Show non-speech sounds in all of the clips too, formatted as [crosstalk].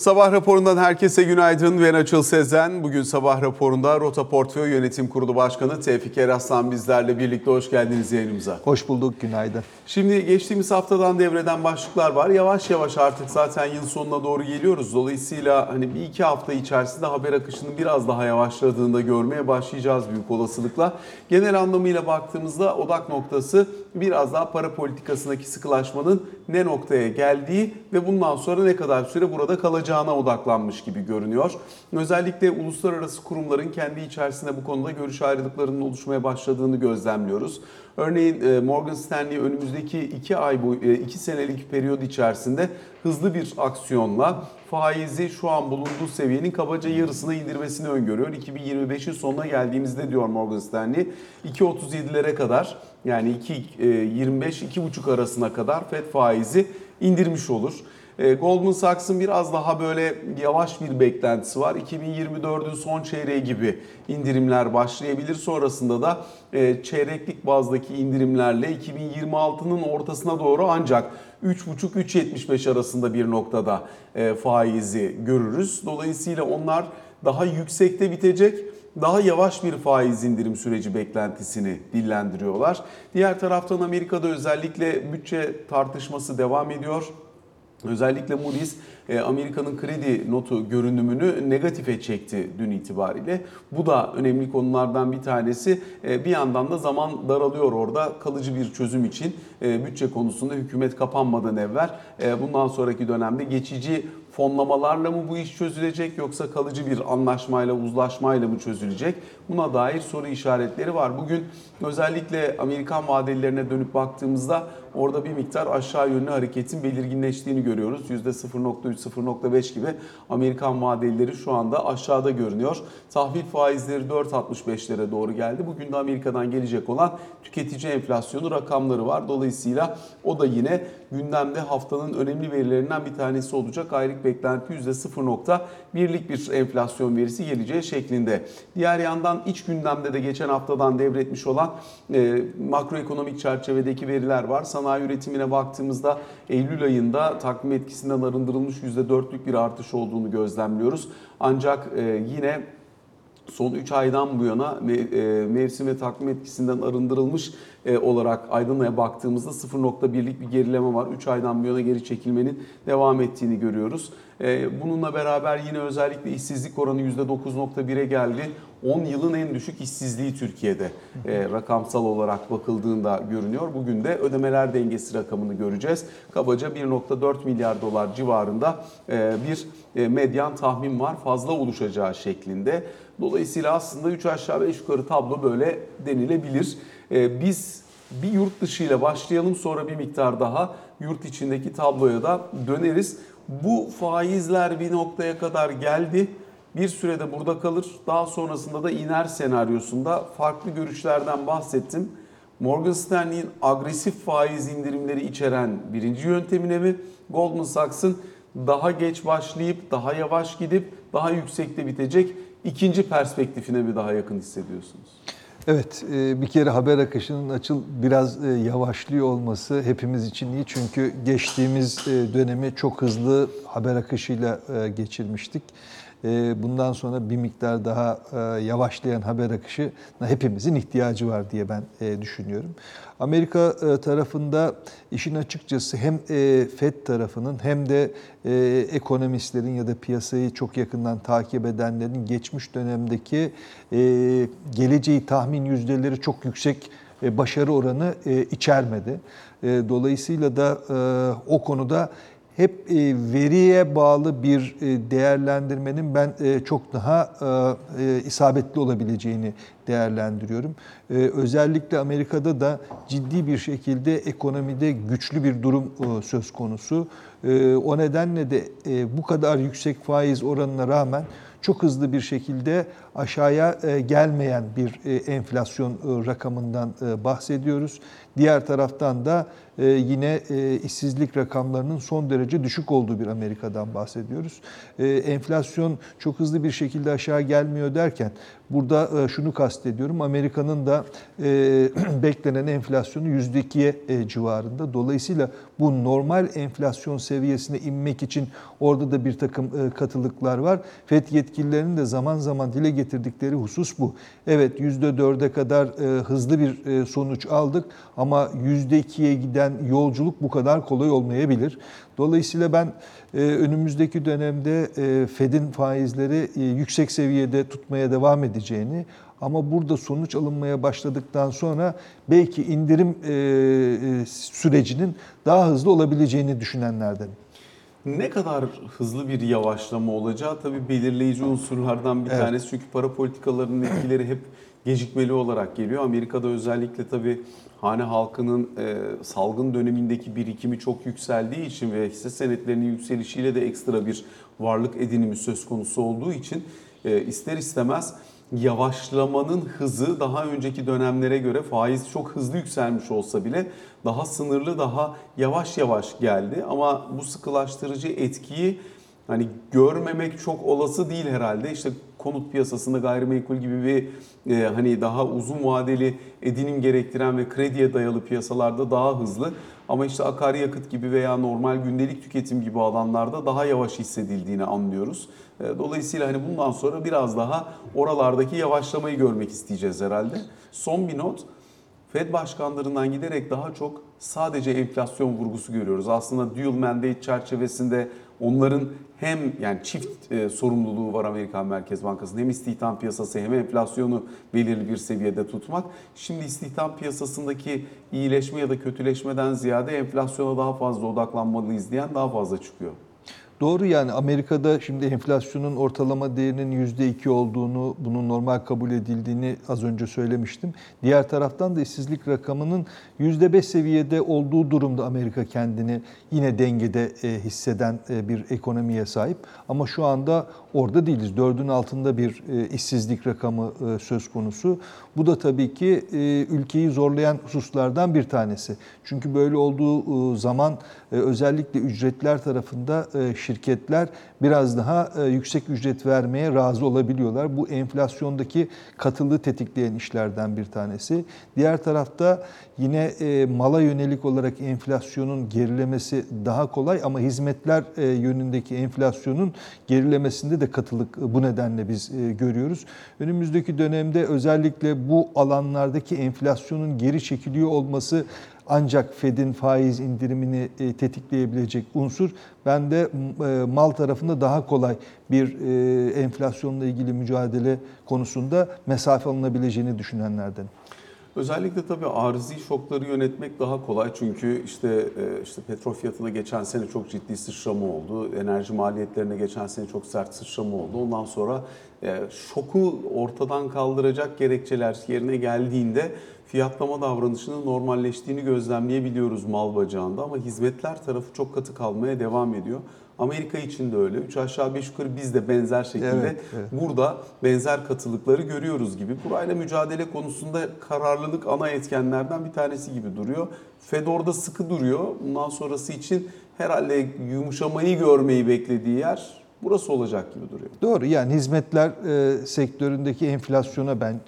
Sabah raporundan herkese günaydın. Ben Açıl Sezen. Bugün sabah raporunda Rota Portföy Yönetim Kurulu Başkanı Tevfik Eraslan bizlerle birlikte hoş geldiniz yayınımıza. Hoş bulduk, günaydın. Şimdi geçtiğimiz haftadan devreden başlıklar var. Yavaş yavaş artık zaten yıl sonuna doğru geliyoruz. Dolayısıyla hani bir iki hafta içerisinde haber akışının biraz daha yavaşladığını da görmeye başlayacağız büyük olasılıkla. Genel anlamıyla baktığımızda odak noktası biraz daha para politikasındaki sıkılaşmanın ne noktaya geldiği ve bundan sonra ne kadar süre burada kalacağına odaklanmış gibi görünüyor. Özellikle uluslararası kurumların kendi içerisinde bu konuda görüş ayrılıklarının oluşmaya başladığını gözlemliyoruz. Örneğin e, Morgan Stanley önümüzdeki 2 ay boyu 2 senelik periyod içerisinde hızlı bir aksiyonla faizi şu an bulunduğu seviyenin kabaca yarısına indirmesini öngörüyor. 2025'in sonuna geldiğimizde diyor Morgan Stanley 2.37'lere kadar yani 2.25 2.5 arasına kadar Fed faizi indirmiş olur. E, Goldman Sachs'ın biraz daha böyle yavaş bir beklentisi var. 2024'ün son çeyreği gibi indirimler başlayabilir. Sonrasında da e, çeyreklik bazdaki indirimlerle 2026'nın ortasına doğru ancak 3,5-3,75 arasında bir noktada e, faizi görürüz. Dolayısıyla onlar daha yüksekte bitecek daha yavaş bir faiz indirim süreci beklentisini dillendiriyorlar. Diğer taraftan Amerika'da özellikle bütçe tartışması devam ediyor. Özellikle Moody's e, Amerika'nın kredi notu görünümünü negatife çekti dün itibariyle. Bu da önemli konulardan bir tanesi. E, bir yandan da zaman daralıyor orada kalıcı bir çözüm için e, bütçe konusunda hükümet kapanmadan evvel bundan sonraki dönemde geçici fonlamalarla mı bu iş çözülecek yoksa kalıcı bir anlaşmayla, uzlaşmayla mı çözülecek? Buna dair soru işaretleri var. Bugün özellikle Amerikan vadelilerine dönüp baktığımızda orada bir miktar aşağı yönlü hareketin belirginleştiğini görüyoruz. %0.3 0.5 gibi Amerikan vadelileri şu anda aşağıda görünüyor. Tahvil faizleri 4.65'lere doğru geldi. Bugün de Amerika'dan gelecek olan tüketici enflasyonu rakamları var. Dolayısıyla o da yine gündemde haftanın önemli verilerinden bir tanesi olacak. Aylık beklenti %0.1'lik bir enflasyon verisi geleceği şeklinde. Diğer yandan iç gündemde de geçen haftadan devretmiş olan e, makroekonomik çerçevedeki veriler var. Sanayi üretimine baktığımızda Eylül ayında takvim etkisinden arındırılmış %4'lük bir artış olduğunu gözlemliyoruz. Ancak e, yine son 3 aydan bu yana e, mevsim ve takvim etkisinden arındırılmış e, olarak Aydınlı'ya baktığımızda 0.1'lik bir gerileme var. 3 aydan bu yana geri çekilmenin devam ettiğini görüyoruz. E, bununla beraber yine özellikle işsizlik oranı %9.1'e geldi. 10 yılın en düşük işsizliği Türkiye'de rakamsal olarak bakıldığında görünüyor. Bugün de ödemeler dengesi rakamını göreceğiz. Kabaca 1.4 milyar dolar civarında bir medyan tahmin var fazla oluşacağı şeklinde. Dolayısıyla aslında 3 aşağı 5 yukarı tablo böyle denilebilir. Ee, biz bir yurt dışı ile başlayalım sonra bir miktar daha yurt içindeki tabloya da döneriz. Bu faizler bir noktaya kadar geldi. Bir sürede burada kalır. Daha sonrasında da iner senaryosunda farklı görüşlerden bahsettim. Morgan Stanley'in agresif faiz indirimleri içeren birinci yöntemine mi? Goldman Sachs'ın daha geç başlayıp daha yavaş gidip daha yüksekte bitecek ikinci perspektifine mi daha yakın hissediyorsunuz? Evet, e, bir kere haber akışının açıl biraz e, yavaşlıyor olması hepimiz için iyi. Çünkü geçtiğimiz e, dönemi çok hızlı haber akışıyla geçirmiştik. Bundan sonra bir miktar daha yavaşlayan haber akışı hepimizin ihtiyacı var diye ben düşünüyorum. Amerika tarafında işin açıkçası hem FED tarafının hem de ekonomistlerin ya da piyasayı çok yakından takip edenlerin geçmiş dönemdeki geleceği tahmin yüzdeleri çok yüksek başarı oranı içermedi. Dolayısıyla da o konuda hep e, veriye bağlı bir e, değerlendirmenin ben e, çok daha isabetli olabileceğini değerlendiriyorum. Özellikle Amerika'da da ciddi bir şekilde ekonomide güçlü bir durum söz konusu. O nedenle de bu kadar yüksek faiz oranına rağmen çok hızlı bir şekilde aşağıya gelmeyen bir enflasyon rakamından bahsediyoruz. Diğer taraftan da e, yine e, işsizlik rakamlarının son derece düşük olduğu bir Amerika'dan bahsediyoruz. E, enflasyon çok hızlı bir şekilde aşağı gelmiyor derken burada şunu kastediyorum. Amerika'nın da e, [clears throat] beklenen enflasyonu %2'ye e, civarında. Dolayısıyla bu normal enflasyon seviyesine inmek için orada da bir takım e, katılıklar var. FED yetkililerinin de zaman zaman dile getirdikleri husus bu. Evet %4'e kadar e, hızlı bir e, sonuç aldık ama %2'ye giden yolculuk bu kadar kolay olmayabilir. Dolayısıyla ben önümüzdeki dönemde Fed'in faizleri yüksek seviyede tutmaya devam edeceğini ama burada sonuç alınmaya başladıktan sonra belki indirim e, e, sürecinin daha hızlı olabileceğini düşünenlerdenim. Ne kadar hızlı bir yavaşlama olacağı tabii belirleyici unsurlardan bir Evet. tanesi. Çünkü para politikalarının etkileri hep gecikmeli olarak geliyor. Amerika'da özellikle tabii hane halkının e, salgın dönemindeki birikimi çok yükseldiği için ve hisse senetlerinin yükselişiyle de ekstra bir varlık edinimi söz konusu olduğu için e, ister istemez yavaşlamanın hızı daha önceki dönemlere göre faiz çok hızlı yükselmiş olsa bile daha sınırlı, daha yavaş yavaş geldi. Ama bu sıkılaştırıcı etkiyi hani görmemek çok olası değil herhalde. İşte konut piyasasında gayrimenkul gibi bir e, hani daha uzun vadeli edinim gerektiren ve krediye dayalı piyasalarda daha hızlı ama işte akaryakıt gibi veya normal gündelik tüketim gibi alanlarda daha yavaş hissedildiğini anlıyoruz. E, Dolayısıyla hani bundan sonra biraz daha oralardaki yavaşlamayı görmek isteyeceğiz herhalde. Son bir not. Fed başkanlarından giderek daha çok sadece enflasyon vurgusu görüyoruz. Aslında dual mandate çerçevesinde onların hem yani çift e, sorumluluğu var Amerikan Merkez Bankası'nın hem istihdam piyasası hem enflasyonu belirli bir seviyede tutmak. Şimdi istihdam piyasasındaki iyileşme ya da kötüleşmeden ziyade enflasyona daha fazla odaklanmalıyız diyen daha fazla çıkıyor. Doğru yani Amerika'da şimdi enflasyonun ortalama değerinin %2 olduğunu, bunun normal kabul edildiğini az önce söylemiştim. Diğer taraftan da işsizlik rakamının %5 seviyede olduğu durumda Amerika kendini yine dengede e, hisseden e, bir ekonomiye sahip. Ama şu anda orada değiliz. Dördün altında bir e, işsizlik rakamı e, söz konusu. Bu da tabii ki e, ülkeyi zorlayan hususlardan bir tanesi. Çünkü böyle olduğu zaman özellikle ücretler tarafında şirketler biraz daha e, yüksek ücret vermeye razı olabiliyorlar. Bu enflasyondaki katılığı tetikleyen işlerden bir tanesi. Diğer tarafta yine e, mala yönelik olarak enflasyonun gerilemesi daha kolay ama hizmetler e, yönündeki enflasyonun gerilemesinde de katılık bu nedenle biz görüyoruz. Önümüzdeki dönemde özellikle bu alanlardaki enflasyonun geri çekiliyor olması ancak Fed'in faiz indirimini e, tetikleyebilecek unsur. Ben de e, mal tarafında daha kolay bir e, enflasyonla ilgili mücadele konusunda mesafe alınabileceğini düşünenlerden. Özellikle tabii arızi şokları yönetmek daha kolay çünkü işte e, işte petrol fiyatına geçen sene çok ciddi sıçrama oldu. Enerji maliyetlerine geçen sene çok sert sıçrama oldu. Ondan sonra e, şoku ortadan kaldıracak gerekçeler yerine geldiğinde fiyatlama davranışının normalleştiğini gözlemleyebiliyoruz mal bacağında ama hizmetler tarafı çok katı kalmaya devam ediyor. Amerika için de öyle. Üç aşağı beş yukarı biz de benzer şekilde Evet, evet. burada benzer katılıkları görüyoruz gibi. Burayla mücadele konusunda kararlılık ana etkenlerden bir tanesi gibi duruyor. Fed orada sıkı duruyor. Bundan sonrası için herhalde yumuşamayı görmeyi beklediği yer burası olacak gibi duruyor. Doğru yani hizmetler e, sektöründeki enflasyona ben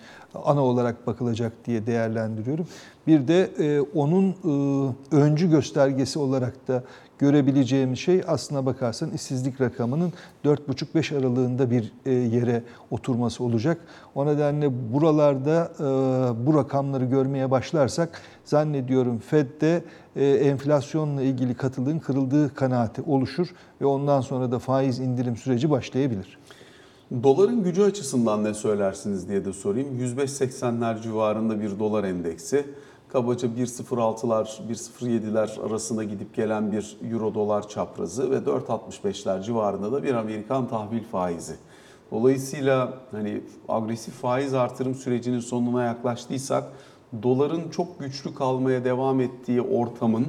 ana olarak bakılacak diye değerlendiriyorum. Bir de e, onun e, öncü göstergesi olarak da görebileceğimiz şey aslına bakarsan işsizlik rakamının 4,5-5 aralığında bir e, yere oturması olacak. O nedenle buralarda e, bu rakamları görmeye başlarsak zannediyorum Fed'de e, enflasyonla ilgili katılığın kırıldığı kanaati oluşur ve ondan sonra da faiz indirim süreci başlayabilir. Doların gücü açısından ne söylersiniz diye de sorayım. 105.80'ler civarında bir dolar endeksi. Kabaca 1.06'lar, 1.07'ler arasında gidip gelen bir euro dolar çaprazı ve 4.65'ler civarında da bir Amerikan tahvil faizi. Dolayısıyla hani agresif faiz artırım sürecinin sonuna yaklaştıysak doların çok güçlü kalmaya devam ettiği ortamın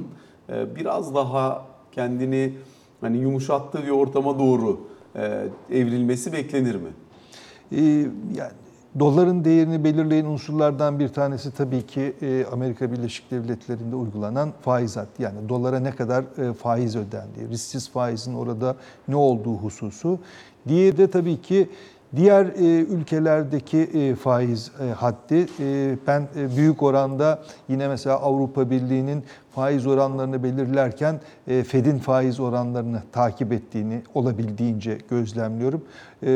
e, biraz daha kendini hani yumuşattığı bir ortama doğru e, evrilmesi beklenir mi? Ee, yani doların değerini belirleyen unsurlardan bir tanesi tabii ki e, Amerika Birleşik Devletleri'nde uygulanan faiz hattı. Yani dolara ne kadar e, faiz ödendiği, risksiz faizin orada ne olduğu hususu. Diğeri de tabii ki Diğer e, ülkelerdeki faiz haddi ben büyük oranda yine mesela Avrupa Birliği'nin faiz oranlarını belirlerken Fed'in faiz oranlarını takip ettiğini olabildiğince gözlemliyorum.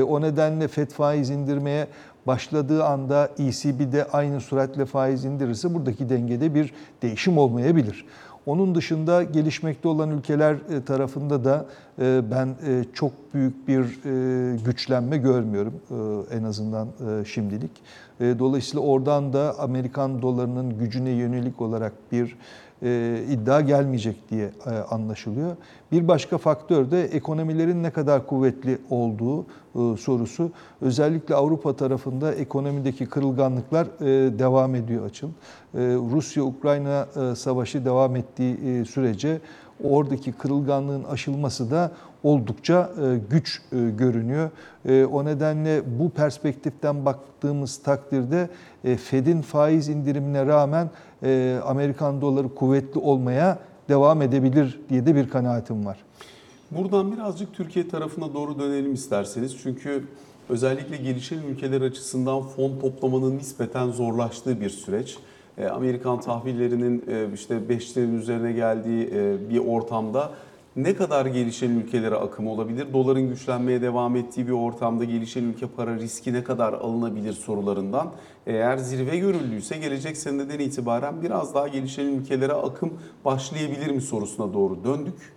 O nedenle Fed faiz indirmeye başladığı anda ECB de aynı süratle faiz indirirse buradaki dengede bir değişim olmayabilir. Onun dışında gelişmekte olan ülkeler e, tarafında da e, ben e, çok büyük bir güçlenme görmüyorum en azından şimdilik. Dolayısıyla oradan da Amerikan dolarının gücüne yönelik olarak bir iddia gelmeyecek diye anlaşılıyor. Bir başka faktör de ekonomilerin ne kadar kuvvetli olduğu sorusu. Özellikle Avrupa tarafında ekonomideki kırılganlıklar devam ediyor açıl. Rusya-Ukrayna savaşı devam ettiği sürece oradaki kırılganlığın aşılması da oldukça güç görünüyor. O nedenle bu perspektiften baktığımız takdirde Fed'in faiz indirimine rağmen Amerikan doları kuvvetli olmaya devam edebilir diye de bir kanaatim var. Buradan birazcık Türkiye tarafına doğru dönelim isterseniz. Çünkü özellikle gelişen ülkeler açısından fon toplamanın nispeten zorlaştığı bir süreç. Amerikan tahvillerinin işte 5'lerin üzerine geldiği bir ortamda ne kadar gelişen ülkelere akım olabilir? Doların güçlenmeye devam ettiği bir ortamda gelişen ülke para riski ne kadar alınabilir sorularından. Eğer zirve görüldüyse gelecek seneden itibaren biraz daha gelişen ülkelere akım başlayabilir mi sorusuna doğru döndük.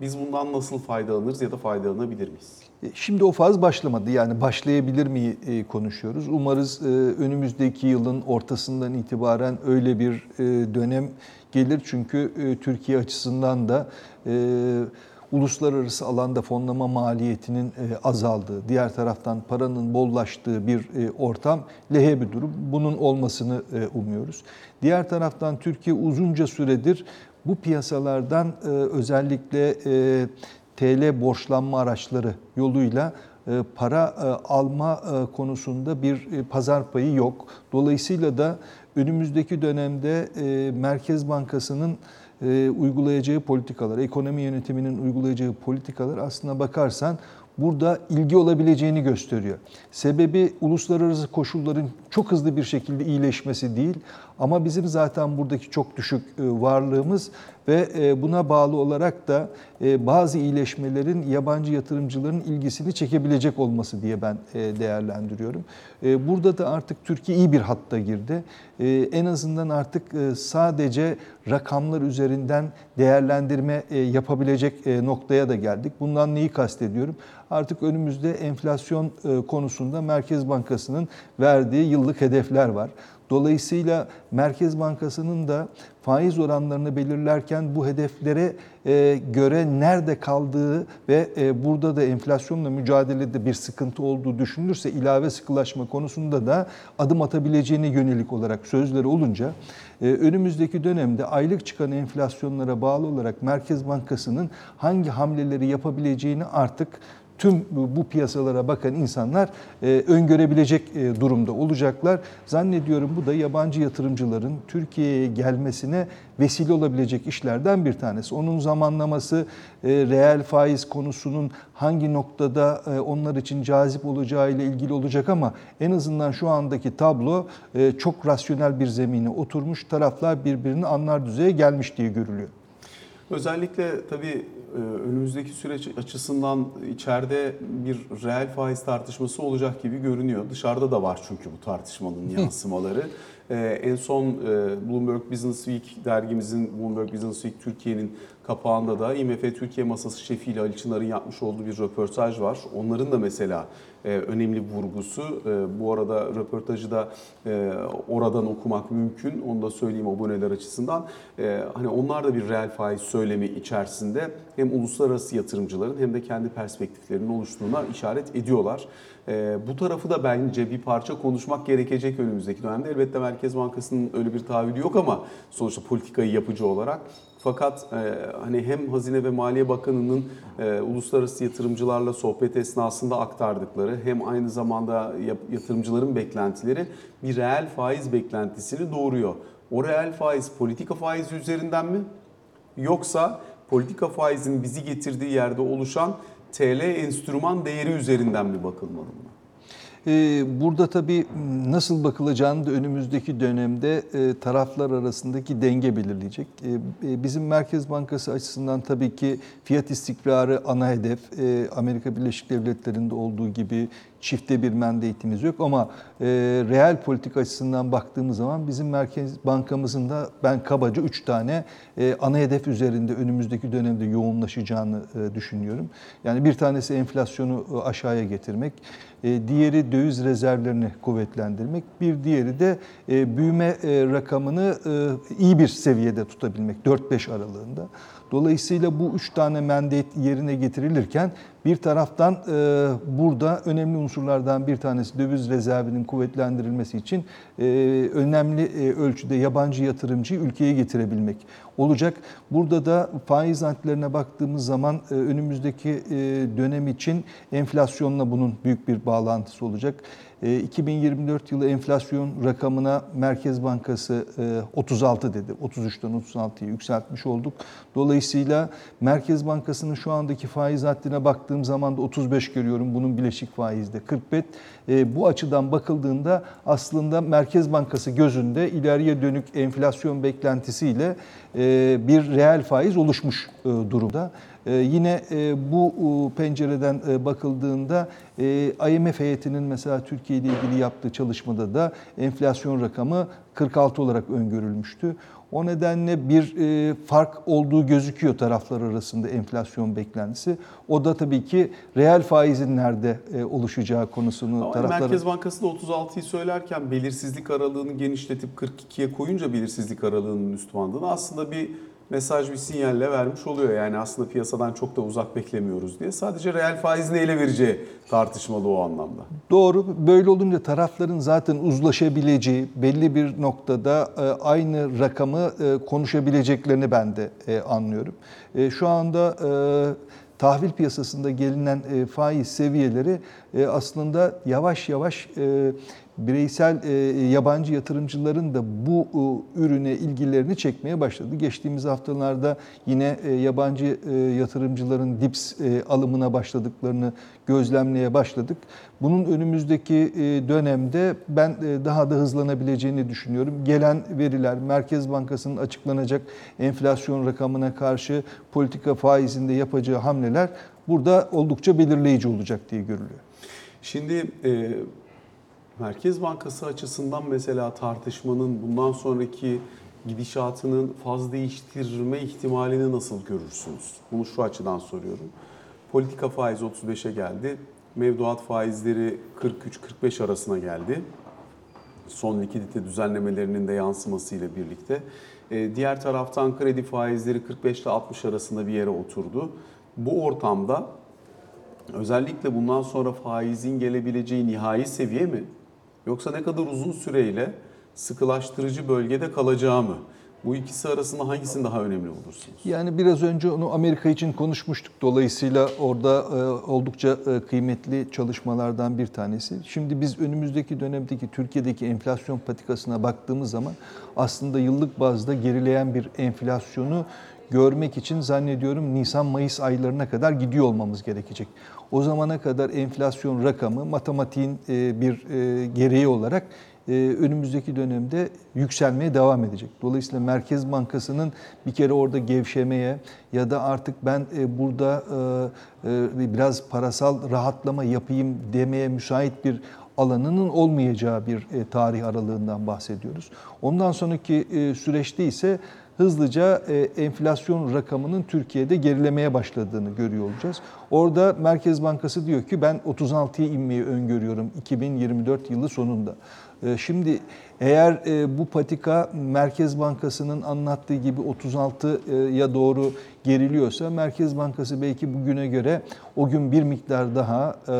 Biz bundan nasıl faydalanırız ya da faydalanabilir miyiz? E, şimdi o faz başlamadı. Yani başlayabilir mi e, konuşuyoruz. Umarız e, önümüzdeki yılın ortasından itibaren öyle bir dönem gelir. Çünkü Türkiye açısından da uluslararası alanda fonlama maliyetinin azaldığı, diğer taraftan paranın bollaştığı bir ortam lehe bir durum. Bunun olmasını umuyoruz. Diğer taraftan Türkiye uzunca süredir bu piyasalardan özellikle TL borçlanma araçları yoluyla e, para e, alma e, konusunda bir pazar payı yok. Dolayısıyla da önümüzdeki dönemde Merkez Bankası'nın uygulayacağı politikalar, ekonomi yönetiminin uygulayacağı politikalar aslına bakarsan burada ilgi olabileceğini gösteriyor. Sebebi uluslararası koşulların çok hızlı bir şekilde iyileşmesi değil ama bizim zaten buradaki çok düşük varlığımız ve e, buna bağlı olarak da e, bazı iyileşmelerin yabancı yatırımcıların ilgisini çekebilecek olması diye ben e, değerlendiriyorum. Burada da artık Türkiye iyi bir hatta girdi. En azından artık sadece rakamlar üzerinden değerlendirme yapabilecek noktaya da geldik. Bundan neyi kastediyorum? Artık önümüzde enflasyon konusunda Merkez Bankası'nın verdiği yıllık hedefler var. Dolayısıyla Merkez Bankası'nın da faiz oranlarını belirlerken bu hedeflere e, göre nerede kaldığı ve e, burada da enflasyonla mücadelede bir sıkıntı olduğu düşünülürse ilave sıkılaşma konusunda da adım atabileceğine yönelik olarak sözleri olunca e, önümüzdeki dönemde aylık çıkan enflasyonlara bağlı olarak Merkez Bankası'nın hangi hamleleri yapabileceğini artık tüm bu piyasalara bakan insanlar e, öngörebilecek e, durumda olacaklar. Zannediyorum bu da yabancı yatırımcıların Türkiye'ye gelmesine vesile olabilecek işlerden bir tanesi. Onun zamanlaması e, reel faiz konusunun hangi noktada onlar için cazip olacağı ile ilgili olacak ama en azından şu andaki tablo çok rasyonel bir zemine oturmuş. Taraflar birbirini anlar düzeye gelmiş diye görülüyor. Özellikle tabii önümüzdeki süreç açısından içeride bir reel faiz tartışması olacak gibi görünüyor. Dışarıda da var çünkü bu tartışmanın yansımaları. Ee, en son e, Bloomberg Business Week dergimizin Bloomberg Business Week Türkiye'nin kapağında da IMF Türkiye Masası şefiyle Ali Çınar'ın yapmış olduğu bir röportaj var. Onların da mesela e, önemli vurgusu. E, bu arada röportajı da e, oradan okumak mümkün. Onu da söyleyeyim aboneler açısından. E, hani onlar da bir reel faiz söylemi içerisinde hem uluslararası yatırımcıların hem de kendi perspektiflerinin oluştuğuna işaret ediyorlar. E, bu tarafı da bence bir parça konuşmak gerekecek önümüzdeki dönemde. Elbette Merkez Bankası'nın öyle bir taahhüdü yok ama sonuçta politikayı yapıcı olarak fakat e, hani hem Hazine ve Maliye Bakanı'nın e, uluslararası yatırımcılarla sohbet esnasında aktardıkları hem aynı zamanda yatırımcıların beklentileri bir reel faiz beklentisini doğuruyor. O reel faiz politika faizi üzerinden mi? Yoksa politika faizinin bizi getirdiği yerde oluşan TL enstrüman değeri üzerinden mi bakılmalı buna? Ee, Burada tabii nasıl bakılacağını da önümüzdeki dönemde e, taraflar arasındaki denge belirleyecek. E, e, Bizim Merkez Bankası açısından tabii ki fiyat istikrarı ana hedef. E, Amerika Birleşik Devletleri'nde olduğu gibi çifte bir mandate'imiz yok ama e, reel politik açısından baktığımız zaman bizim Merkez Bankamızın da ben kabaca 3 tane ana hedef üzerinde önümüzdeki dönemde yoğunlaşacağını düşünüyorum. Yani bir tanesi enflasyonu aşağıya getirmek, diğeri döviz rezervlerini kuvvetlendirmek, bir diğeri de e, büyüme e, rakamını e, iyi bir seviyede tutabilmek 4-5 aralığında. Dolayısıyla bu üç tane mandate yerine getirilirken bir taraftan e, burada önemli unsurlardan bir tanesi döviz rezervinin kuvvetlendirilmesi için e, önemli e, ölçüde yabancı yatırımcıyı ülkeye getirebilmek olacak. Burada da faiz antlerine baktığımız zaman e, önümüzdeki e, dönem için enflasyonla bunun büyük bir bağlantısı olacak. E, 2024 yılı enflasyon rakamına Merkez Bankası e, 36 dedi. 33'ten 36'ya yükseltmiş olduk. Dolayısıyla Merkez Bankası'nın şu andaki faiz haddine baktığım zaman da 35 görüyorum. Bunun bileşik faizde 45. E, bu açıdan bakıldığında aslında Merkez Bankası gözünde ileriye dönük enflasyon beklentisiyle e, bir reel faiz oluşmuş e, durumda. E, Yine e, bu pencereden e, bakıldığında e, IMF heyetinin mesela Türkiye ile ilgili yaptığı çalışmada da enflasyon rakamı 46 olarak öngörülmüştü. O nedenle bir e, fark olduğu gözüküyor taraflar arasında enflasyon beklentisi. O da tabii ki reel faizin nerede e, oluşacağı konusunu Ama taraflar Merkez Bankası da 36'yı söylerken belirsizlik aralığını genişletip 42'ye koyunca belirsizlik aralığının üst bandını aslında bir mesaj bir sinyalle vermiş oluyor. Yani aslında piyasadan çok da uzak beklemiyoruz diye. Sadece reel faiz neyle vereceği tartışmalı o anlamda. Doğru. Böyle olunca tarafların zaten uzlaşabileceği belli bir noktada e, aynı rakamı e, konuşabileceklerini ben de e, anlıyorum. Şu anda tahvil piyasasında gelinen faiz seviyeleri aslında yavaş yavaş e, bireysel e, yabancı yatırımcıların da bu e, ürüne ilgilerini çekmeye başladı. Geçtiğimiz haftalarda yine e, yabancı e, yatırımcıların dips e, alımına başladıklarını gözlemleye başladık. Bunun önümüzdeki e, dönemde ben e, daha da hızlanabileceğini düşünüyorum. Gelen veriler Merkez Bankası'nın açıklanacak enflasyon rakamına karşı politika faizinde yapacağı hamleler burada oldukça belirleyici olacak diye görülüyor. Şimdi e, Merkez Bankası açısından mesela tartışmanın bundan sonraki gidişatının faz değiştirme ihtimalini nasıl görürsünüz? Bunu şu açıdan soruyorum. Politika faizi 35'e geldi. Mevduat faizleri 43-45 arasına geldi. Son likidite düzenlemelerinin de yansımasıyla birlikte. E, diğer taraftan kredi faizleri 45 ile 60 arasında bir yere oturdu. Bu ortamda özellikle bundan sonra faizin gelebileceği nihai seviye mi? Yoksa ne kadar uzun süreyle sıkılaştırıcı bölgede kalacağı mı? Bu ikisi arasında hangisinin daha önemli bulursunuz? Yani biraz önce onu Amerika için konuşmuştuk. Dolayısıyla orada e, oldukça e, kıymetli çalışmalardan bir tanesi. Şimdi biz önümüzdeki dönemdeki Türkiye'deki enflasyon patikasına baktığımız zaman aslında yıllık bazda gerileyen bir enflasyonu görmek için zannediyorum Nisan-Mayıs aylarına kadar gidiyor olmamız gerekecek. O zamana kadar enflasyon rakamı matematiğin e, bir e, gereği olarak e, önümüzdeki dönemde yükselmeye devam edecek. Dolayısıyla Merkez Bankası'nın bir kere orada gevşemeye ya da artık ben burada biraz parasal rahatlama yapayım demeye müsait bir alanının olmayacağı bir tarih aralığından bahsediyoruz. Ondan sonraki süreçte ise hızlıca e, enflasyon rakamının Türkiye'de gerilemeye başladığını görüyor olacağız. Orada Merkez Bankası diyor ki ben 36'ya inmeyi öngörüyorum 2024 yılı sonunda. E, Şimdi eğer e, bu patika Merkez Bankası'nın anlattığı gibi 36'ya doğru geriliyorsa Merkez Bankası belki bugüne göre o gün bir miktar daha e,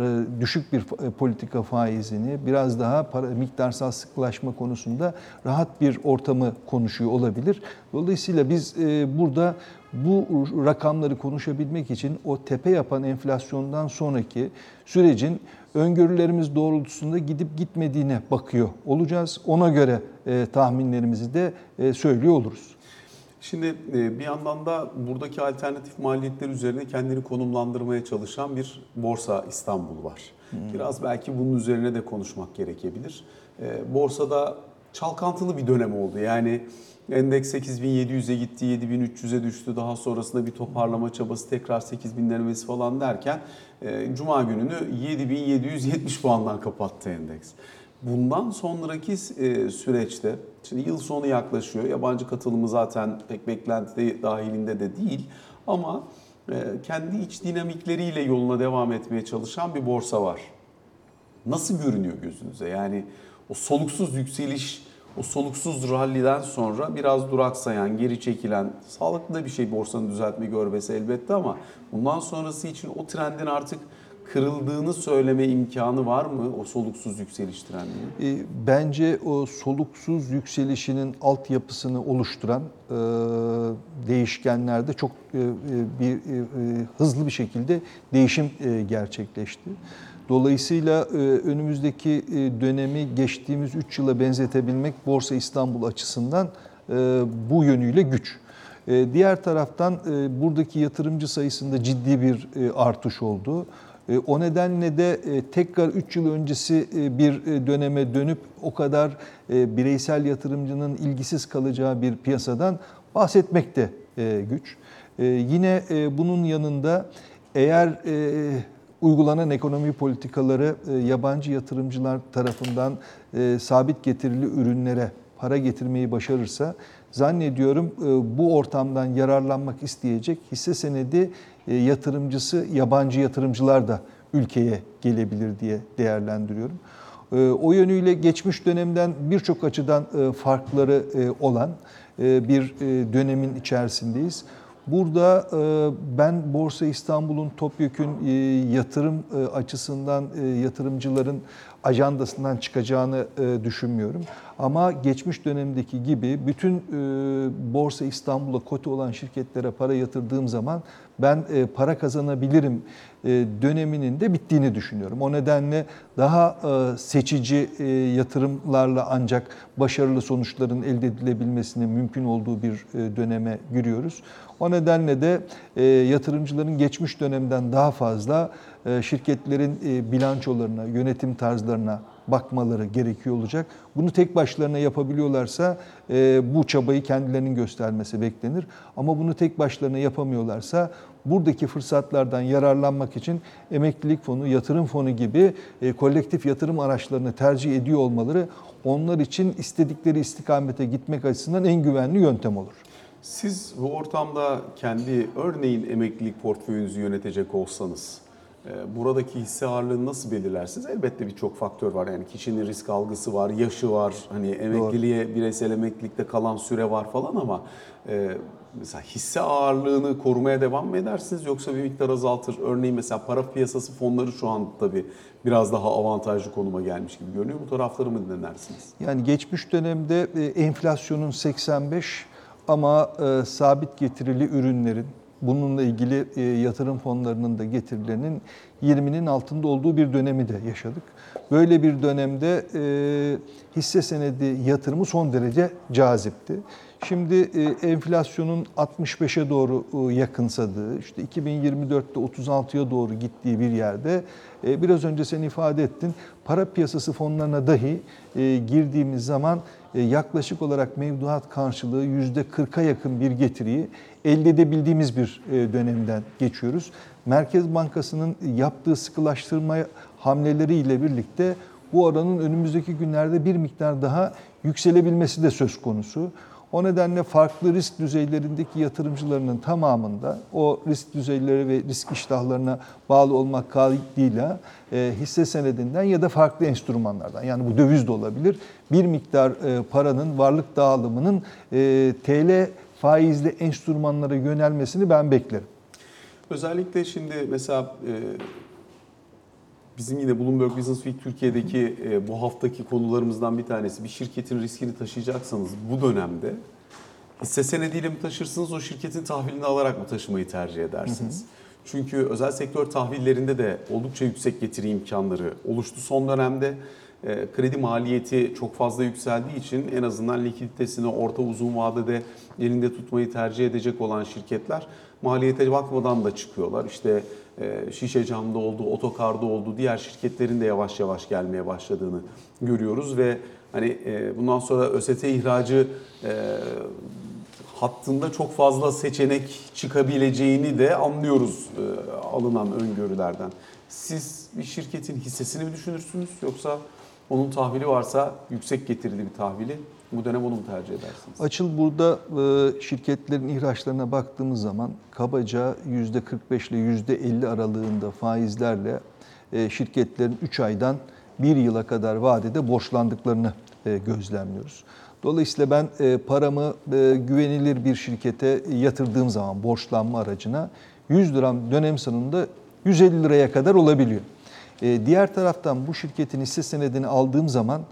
e, düşük bir politika faizini biraz daha para, miktarsal sıklaşma konusunda rahat bir ortamı konuşuyor olabilir. Dolayısıyla biz burada bu rakamları konuşabilmek için o tepe yapan enflasyondan sonraki sürecin öngörülerimiz doğrultusunda gidip gitmediğine bakıyor olacağız. Ona göre e, tahminlerimizi de e, söylüyor oluruz. Şimdi e, bir yandan da buradaki alternatif maliyetler üzerine kendini konumlandırmaya çalışan bir Borsa İstanbul var. Biraz belki bunun üzerine de konuşmak gerekebilir. E, Borsada çalkantılı bir dönem oldu. Yani endeks 8700'e gitti, 7300'e düştü. Daha sonrasında bir toparlama çabası tekrar 8000 denemesi falan derken e, Cuma gününü 7770 puandan kapattı endeks. Bundan sonraki e, süreçte, şimdi yıl sonu yaklaşıyor. Yabancı katılımı zaten pek beklenti dahilinde de değil. Ama e, kendi iç dinamikleriyle yoluna devam etmeye çalışan bir borsa var. Nasıl görünüyor gözünüze? Yani o soluksuz yükseliş, o soluksuz ralliden sonra biraz duraksayan, geri çekilen, sağlıklı da bir şey borsanın düzeltme görmesi elbette ama bundan sonrası için o trendin artık kırıldığını söyleme imkanı var mı o soluksuz yükseliş trendinin? E, Bence o soluksuz yükselişinin altyapısını oluşturan e, değişkenlerde çok e, e, bir e, e, hızlı bir şekilde değişim e, gerçekleşti. Dolayısıyla e, önümüzdeki e, dönemi geçtiğimiz 3 yıla benzetebilmek Borsa İstanbul açısından e, bu yönüyle güç. Diğer taraftan buradaki yatırımcı sayısında ciddi bir artış oldu. O nedenle de tekrar 3 yıl öncesi bir döneme dönüp o kadar bireysel yatırımcının ilgisiz kalacağı bir piyasadan bahsetmek de güç. Yine bunun yanında eğer uygulanan ekonomi politikaları e, yabancı yatırımcılar tarafından e, sabit getirili ürünlere para getirmeyi başarırsa zannediyorum e, bu ortamdan yararlanmak isteyecek hisse senedi yatırımcısı yabancı yatırımcılar da ülkeye gelebilir diye değerlendiriyorum. O yönüyle geçmiş dönemden birçok açıdan farkları olan bir dönemin içerisindeyiz. Burada e, ben Borsa İstanbul'un topyekün e, yatırım e, açısından yatırımcıların ajandasından çıkacağını e, düşünmüyorum. Ama geçmiş dönemdeki gibi bütün e, Borsa İstanbul'a kote olan şirketlere para yatırdığım zaman ben e, para kazanabilirim döneminin de bittiğini düşünüyorum. O nedenle daha seçici yatırımlarla ancak başarılı sonuçların elde edilebilmesinin mümkün olduğu bir döneme giriyoruz. O nedenle de yatırımcıların geçmiş dönemden daha fazla şirketlerin e, bilançolarına, yönetim tarzlarına bakmaları gerekiyor olacak. Bunu tek başlarına yapabiliyorlarsa e, bu çabayı kendilerinin göstermesi beklenir. Ama bunu tek başlarına yapamıyorlarsa buradaki fırsatlardan yararlanmak için emeklilik fonu, yatırım fonu gibi e, kolektif yatırım araçlarını tercih ediyor olmaları onlar için istedikleri istikamete gitmek açısından en güvenli yöntem olur. Siz bu ortamda kendi örneğin emeklilik portföyünüzü yönetecek olsanız e, buradaki hisse ağırlığını nasıl belirlersiniz? Elbette birçok faktör var. Yani kişinin risk algısı var, yaşı var. Hani emekliliğe, bireysel emeklilikte kalan süre var falan ama e, mesela hisse ağırlığını korumaya devam mı edersiniz yoksa bir miktar azaltır? Örneğin mesela para piyasası fonları şu an tabii biraz daha avantajlı konuma gelmiş gibi görünüyor. Bu tarafları mı dinlersiniz? Yani geçmiş dönemde e, enflasyonun 85 ama e, sabit getirili ürünlerin bununla ilgili e, yatırım fonlarının da getirilerinin 20'nin altında olduğu bir dönemi de yaşadık. Böyle bir dönemde e, hisse senedi yatırımı son derece cazipti. Şimdi e, enflasyonun 65'e doğru e, yakınsadığı, işte 2024'te 36'ya doğru gittiği bir yerde e, biraz önce sen ifade ettin, para piyasası fonlarına dahi girdiğimiz zaman yaklaşık olarak mevduat karşılığı %40'a yakın bir getiriyi elde edebildiğimiz bir dönemden geçiyoruz. Merkez Bankası'nın yaptığı sıkılaştırma hamleleriyle birlikte bu oranın önümüzdeki günlerde bir miktar daha yükselebilmesi de söz konusu. O nedenle farklı risk düzeylerindeki yatırımcılarının tamamında o risk düzeyleri ve risk iştahlarına bağlı olmak kaydıyla e, hisse senedinden ya da farklı enstrümanlardan yani bu döviz de olabilir bir miktar e, paranın varlık dağılımının e, TL faizli enstrümanlara yönelmesini ben beklerim. Özellikle şimdi mesela e, bizim yine Bloomberg Business Week Türkiye'deki e, bu haftaki konularımızdan bir tanesi bir şirketin riskini taşıyacaksanız bu dönemde hisse senediyle mi taşırsınız o şirketin tahvilini alarak mı taşımayı tercih edersiniz? Çünkü özel sektör tahvillerinde de oldukça yüksek getiri imkanları oluştu son dönemde. e, kredi maliyeti çok fazla yükseldiği için en azından likiditesini orta uzun vadede elinde tutmayı tercih edecek olan şirketler maliyete bakmadan da çıkıyorlar. İşte şişe camda oldu, otokarda oldu, diğer şirketlerin de yavaş yavaş gelmeye başladığını görüyoruz ve hani e, bundan sonra ÖST ihracı e, hattında çok fazla seçenek çıkabileceğini de anlıyoruz e, alınan öngörülerden. Siz bir şirketin hissesini mi düşünürsünüz yoksa onun tahvili varsa yüksek getirili bir tahvili bu dönem onu mu tercih edersiniz? Açıl burada e, şirketlerin ihraçlarına baktığımız zaman kabaca %45 ile %50 aralığında faizlerle e, şirketlerin 3 aydan 1 yıla kadar vadede borçlandıklarını e, gözlemliyoruz. Dolayısıyla ben paramı güvenilir bir şirkete yatırdığım zaman borçlanma aracına 100 liram dönem sonunda 150 liraya kadar olabiliyor. Diğer taraftan bu şirketin hisse senedini aldığım zaman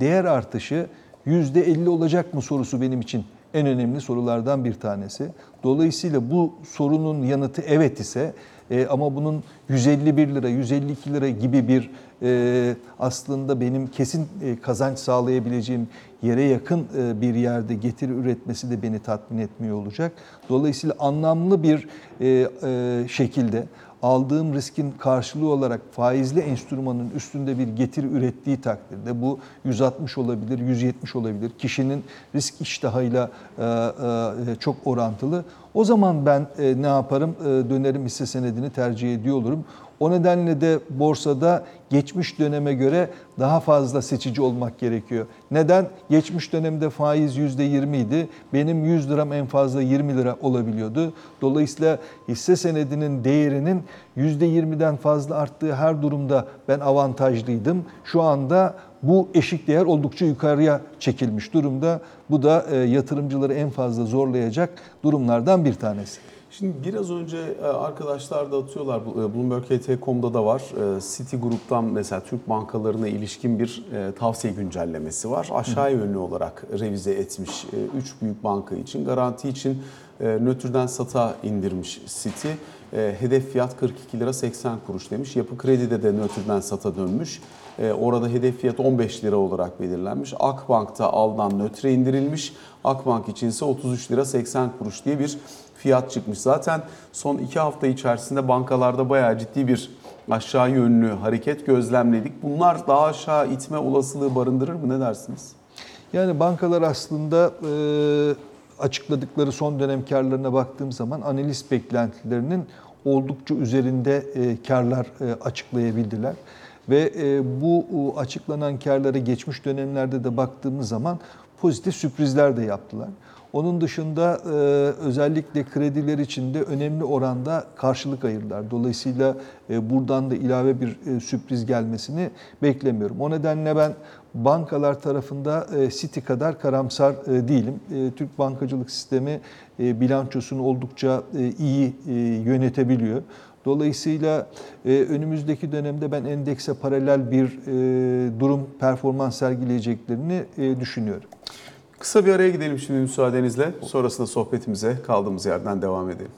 değer artışı %50 olacak mı sorusu benim için en önemli sorulardan bir tanesi. Dolayısıyla bu sorunun yanıtı evet ise e, ama bunun 151 lira, 152 lira gibi bir e, aslında benim kesin e, kazanç sağlayabileceğim yere yakın e, bir yerde getiri üretmesi de beni tatmin etmiyor olacak. Dolayısıyla anlamlı bir e, e, şekilde aldığım riskin karşılığı olarak faizli enstrümanın üstünde bir getiri ürettiği takdirde bu 160 olabilir, 170 olabilir. Kişinin risk iştahıyla e, e, çok orantılı. O zaman ben e, ne yaparım? E, dönerim hisse senedini tercih ediyor olurum. O nedenle de borsada geçmiş döneme göre daha fazla seçici olmak gerekiyor. Neden? Geçmiş dönemde faiz %20 idi. Benim 100 liram en fazla 20 lira olabiliyordu. Dolayısıyla hisse senedinin değerinin %20'den fazla arttığı her durumda ben avantajlıydım. Şu anda bu eşik değer oldukça yukarıya çekilmiş durumda. Bu da e, yatırımcıları en fazla zorlayacak durumlardan bir tanesi. Şimdi biraz önce e, arkadaşlar da atıyorlar, e, Bloomberg HT.com'da da var. E, Citigroup'tan mesela Türk bankalarına ilişkin bir tavsiye güncellemesi var. Aşağı yönlü olarak revize etmiş 3 büyük banka için. Garanti için nötrden sata indirmiş Citi. E, Hedef fiyat 42 lira 80 kuruş demiş. Yapı Kredi'de de nötrden sata dönmüş. Orada hedef fiyat 15 lira olarak belirlenmiş. Akbank'ta aldan nötre indirilmiş. Akbank için ise 33 lira 80 kuruş diye bir fiyat çıkmış. Zaten son iki hafta içerisinde bankalarda bayağı ciddi bir aşağı yönlü hareket gözlemledik. Bunlar daha aşağı itme olasılığı barındırır mı? Ne dersiniz? Yani bankalar aslında e, açıkladıkları son dönem karlarına baktığım zaman analiz beklentilerinin oldukça üzerinde e, karlar e, açıklayabildiler. Ve e, bu e, açıklanan karlara geçmiş dönemlerde de baktığımız zaman pozitif sürprizler de yaptılar. Onun dışında e, özellikle krediler için de önemli oranda karşılık ayırdılar. Dolayısıyla e, buradan da ilave bir e, sürpriz gelmesini beklemiyorum. O nedenle ben bankalar tarafında e, City kadar karamsar e, değilim. E, Türk bankacılık sistemi e, bilançosunu oldukça e, iyi e, yönetebiliyor. Dolayısıyla e, önümüzdeki dönemde ben endekse paralel bir e, durum performans sergileyeceklerini e, düşünüyorum. Kısa bir araya gidelim şimdi müsaadenizle. Sonrasında sohbetimize kaldığımız yerden devam edelim.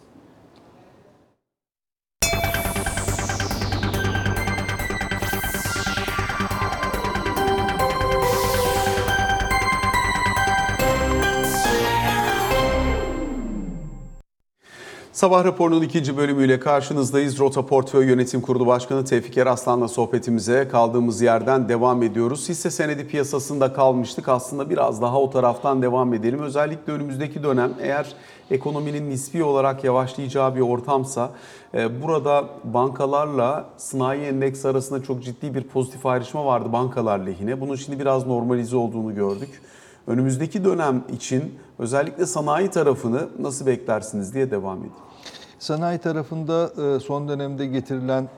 Sabah raporunun ikinci bölümüyle karşınızdayız. Rota Portföy Yönetim Kurulu Başkanı Tevfik Eraslan'la sohbetimize kaldığımız yerden devam ediyoruz. Hisse senedi piyasasında kalmıştık. Aslında biraz daha o taraftan devam edelim. Özellikle önümüzdeki dönem eğer ekonominin nispi olarak yavaşlayacağı bir ortamsa e, burada bankalarla sanayi endeksi arasında çok ciddi bir pozitif ayrışma vardı bankalar lehine. Bunun şimdi biraz normalize olduğunu gördük. Önümüzdeki dönem için özellikle sanayi tarafını nasıl beklersiniz diye devam edeyim. Sanayi tarafında e, son dönemde getirilen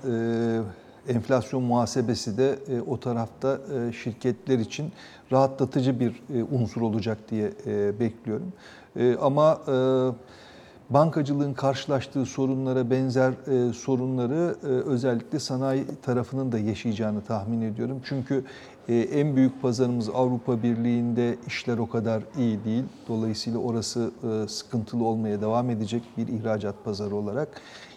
e, enflasyon muhasebesi de e, o tarafta şirketler için rahatlatıcı bir unsur olacak diye bekliyorum. Ama bankacılığın karşılaştığı sorunlara benzer sorunları özellikle sanayi tarafının da yaşayacağını tahmin ediyorum. Çünkü en büyük pazarımız Avrupa Birliği'nde işler o kadar iyi değil. Dolayısıyla orası sıkıntılı olmaya devam edecek bir ihracat pazarı olarak.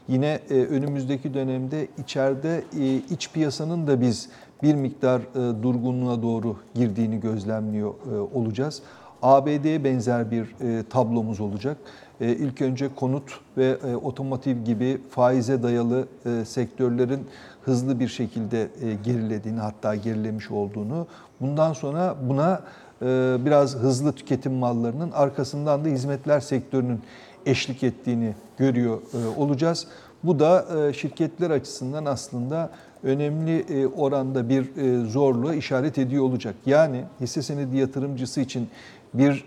Yine önümüzdeki dönemde içeride iç piyasanın da biz bir miktar e, durgunluğa doğru girdiğini gözlemliyor e, olacağız. ABD'ye benzer bir e, tablomuz olacak. E, İlk önce konut ve e, otomotiv gibi faize dayalı e, sektörlerin hızlı bir şekilde e, gerilediğini hatta gerilemiş olduğunu, bundan sonra buna e, biraz hızlı tüketim mallarının arkasından da hizmetler sektörünün eşlik ettiğini görüyor e, olacağız. Bu da şirketler açısından aslında önemli oranda bir zorluğa işaret ediyor olacak. Yani hisse senedi yatırımcısı için bir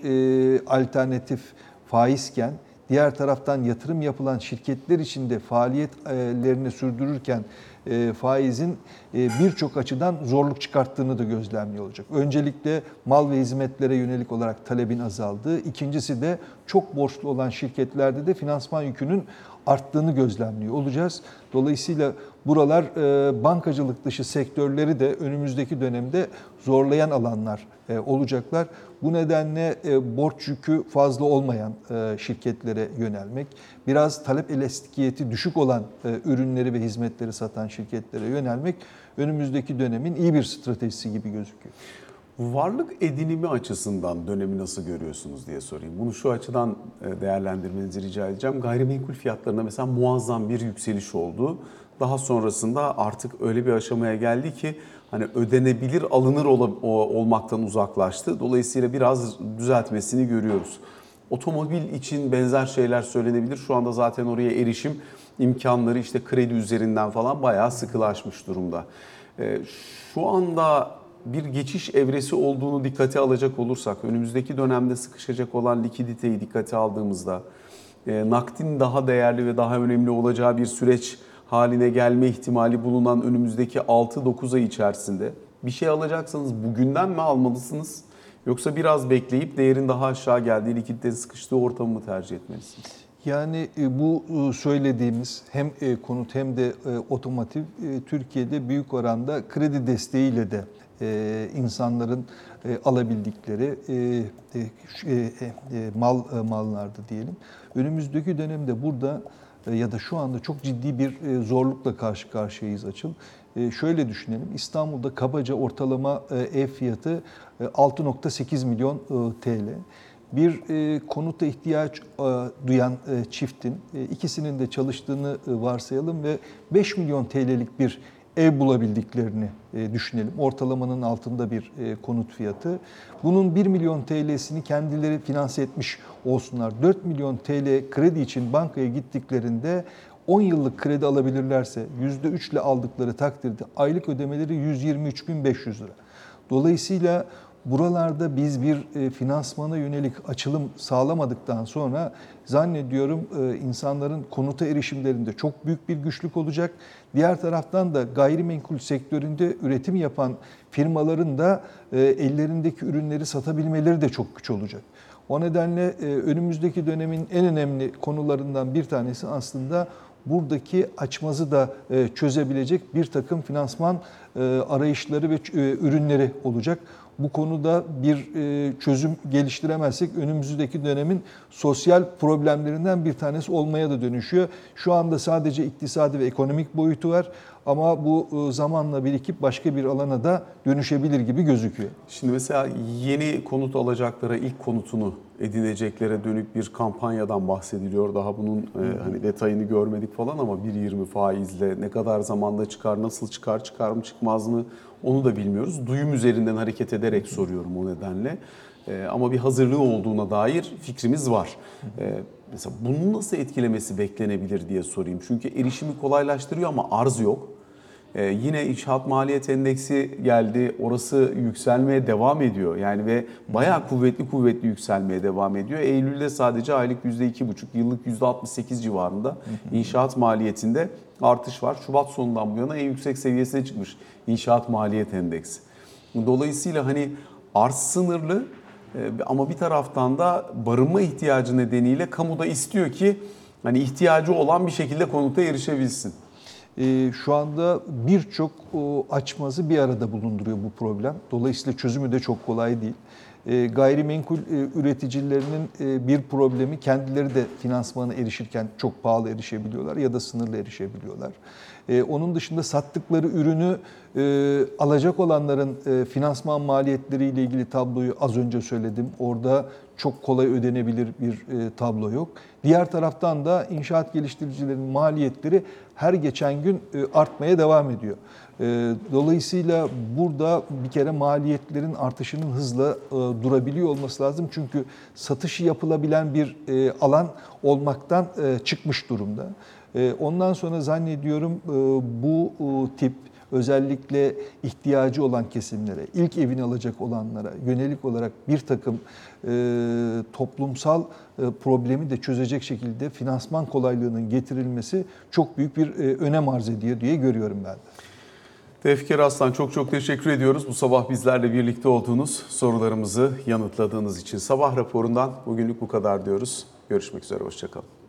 alternatif faizken diğer taraftan yatırım yapılan şirketler için de faaliyetlerini sürdürürken e, faizin e, birçok açıdan zorluk çıkarttığını da gözlemliyor olacak. Öncelikle mal ve hizmetlere yönelik olarak talebin azaldığı, ikincisi de çok borçlu olan şirketlerde de finansman yükünün arttığını gözlemliyor olacağız. Dolayısıyla buralar e, bankacılık dışı sektörleri de önümüzdeki dönemde zorlayan alanlar olacaklar. Bu nedenle e, borç yükü fazla olmayan e, şirketlere yönelmek, biraz talep elastikiyeti düşük olan e, ürünleri ve hizmetleri satan şirketlere yönelmek önümüzdeki dönemin iyi bir stratejisi gibi gözüküyor. Varlık edinimi açısından dönemi nasıl görüyorsunuz diye sorayım. Bunu şu açıdan değerlendirmenizi rica edeceğim. Gayrimenkul fiyatlarında mesela muazzam bir yükseliş oldu. Daha sonrasında artık öyle bir aşamaya geldi ki hani ödenebilir alınır ol- olmaktan uzaklaştı. Dolayısıyla biraz düzeltmesini görüyoruz. Otomobil için benzer şeyler söylenebilir. Şu anda zaten oraya erişim imkanları işte kredi üzerinden falan bayağı sıkılaşmış durumda. E, Şu anda bir geçiş evresi olduğunu dikkate alacak olursak, önümüzdeki dönemde sıkışacak olan likiditeyi dikkate aldığımızda, e, nakdin daha değerli ve daha önemli olacağı bir süreç haline gelme ihtimali bulunan önümüzdeki 6-9 ay içerisinde bir şey alacaksanız bugünden mi almalısınız? Yoksa biraz bekleyip değerin daha aşağı geldiği, likiditenin sıkıştığı ortamı mı tercih etmelisiniz? Yani e, bu e, söylediğimiz hem e, konut hem de otomotiv Türkiye'de büyük oranda kredi desteğiyle de insanların alabildikleri mal mallardı diyelim. Önümüzdeki dönemde burada ya da şu anda çok ciddi bir e, zorlukla karşı karşıyayız açıl. E, Şöyle düşünelim. İstanbul'da kabaca ortalama e, ev fiyatı e, 6.8 milyon e, TL bir e, konuta ihtiyaç e, duyan e, çiftin e, ikisinin de çalıştığını e, varsayalım ve 5 milyon TL'lik bir ev bulabildiklerini e, düşünelim. Ortalamanın altında bir e, konut fiyatı. Bunun 1 milyon TL'sini kendileri finanse etmiş olsunlar. 4 milyon TL kredi için bankaya gittiklerinde 10 yıllık kredi alabilirlerse %3 ile aldıkları takdirde aylık ödemeleri 123.500 lira. Dolayısıyla buralarda biz bir e, finansmana yönelik açılım sağlamadıktan sonra zannediyorum e, insanların konuta erişimlerinde çok büyük bir güçlük olacak. Diğer taraftan da gayrimenkul sektöründe üretim yapan firmaların da e, ellerindeki ürünleri satabilmeleri de çok güç olacak. O nedenle önümüzdeki dönemin en önemli konularından bir tanesi aslında buradaki açmazı da çözebilecek bir takım finansman arayışları ve ürünleri olacak. Bu konuda bir e, çözüm geliştiremezsek önümüzdeki dönemin sosyal problemlerinden bir tanesi olmaya da dönüşüyor. Şu anda sadece iktisadi ve ekonomik boyutu var ama bu e, zamanla birikip başka bir alana da dönüşebilir gibi gözüküyor. Şimdi mesela yeni konut alacaklara ilk konutunu edineceklere dönük bir kampanyadan bahsediliyor. Daha bunun e, hani detayını görmedik falan ama 1.20 faizle ne kadar zamanda çıkar, nasıl çıkar, çıkar mı çıkmaz mı onu da bilmiyoruz. Duyum üzerinden hareket ederek soruyorum o nedenle. E, ama bir hazırlığı olduğuna dair fikrimiz var. E, mesela bunun nasıl etkilemesi beklenebilir diye sorayım. Çünkü erişimi kolaylaştırıyor ama arz yok. Ee, yine inşaat maliyet endeksi geldi. Orası yükselmeye devam ediyor. Yani ve bayağı kuvvetli kuvvetli yükselmeye devam ediyor. Eylül'de sadece aylık %2,5, yıllık %68 civarında inşaat maliyetinde artış var. Şubat sonundan bu yana en yüksek seviyesine çıkmış inşaat maliyet endeksi. Dolayısıyla hani arz sınırlı ama bir taraftan da barınma ihtiyacı nedeniyle kamu da istiyor ki hani ihtiyacı olan bir şekilde konuta erişebilsin. Ee, Şu anda birçok açmazı bir arada bulunduruyor bu problem. Dolayısıyla çözümü de çok kolay değil. E, gayrimenkul e, üreticilerinin e, bir problemi kendileri de finansmana erişirken çok pahalı erişebiliyorlar ya da sınırlı erişebiliyorlar. Onun dışında sattıkları ürünü alacak olanların finansman maliyetleriyle ilgili tabloyu az önce söyledim. Orada çok kolay ödenebilir bir tablo yok. Diğer taraftan da inşaat geliştiricilerin maliyetleri her geçen gün artmaya devam ediyor. E, Dolayısıyla burada bir kere maliyetlerin artışının hızla e, durabiliyor olması lazım. Çünkü satışı yapılabilen bir e, alan olmaktan e, çıkmış durumda. Ondan sonra zannediyorum bu tip özellikle ihtiyacı olan kesimlere, ilk evini alacak olanlara yönelik olarak bir takım toplumsal problemi de çözecek şekilde finansman kolaylığının getirilmesi çok büyük bir önem arz ediyor diye görüyorum ben de. Tevfikar Aslan çok çok teşekkür ediyoruz. Bu sabah bizlerle birlikte olduğunuz sorularımızı yanıtladığınız için. Sabah raporundan bugünlük bu kadar diyoruz. Görüşmek üzere, hoşçakalın.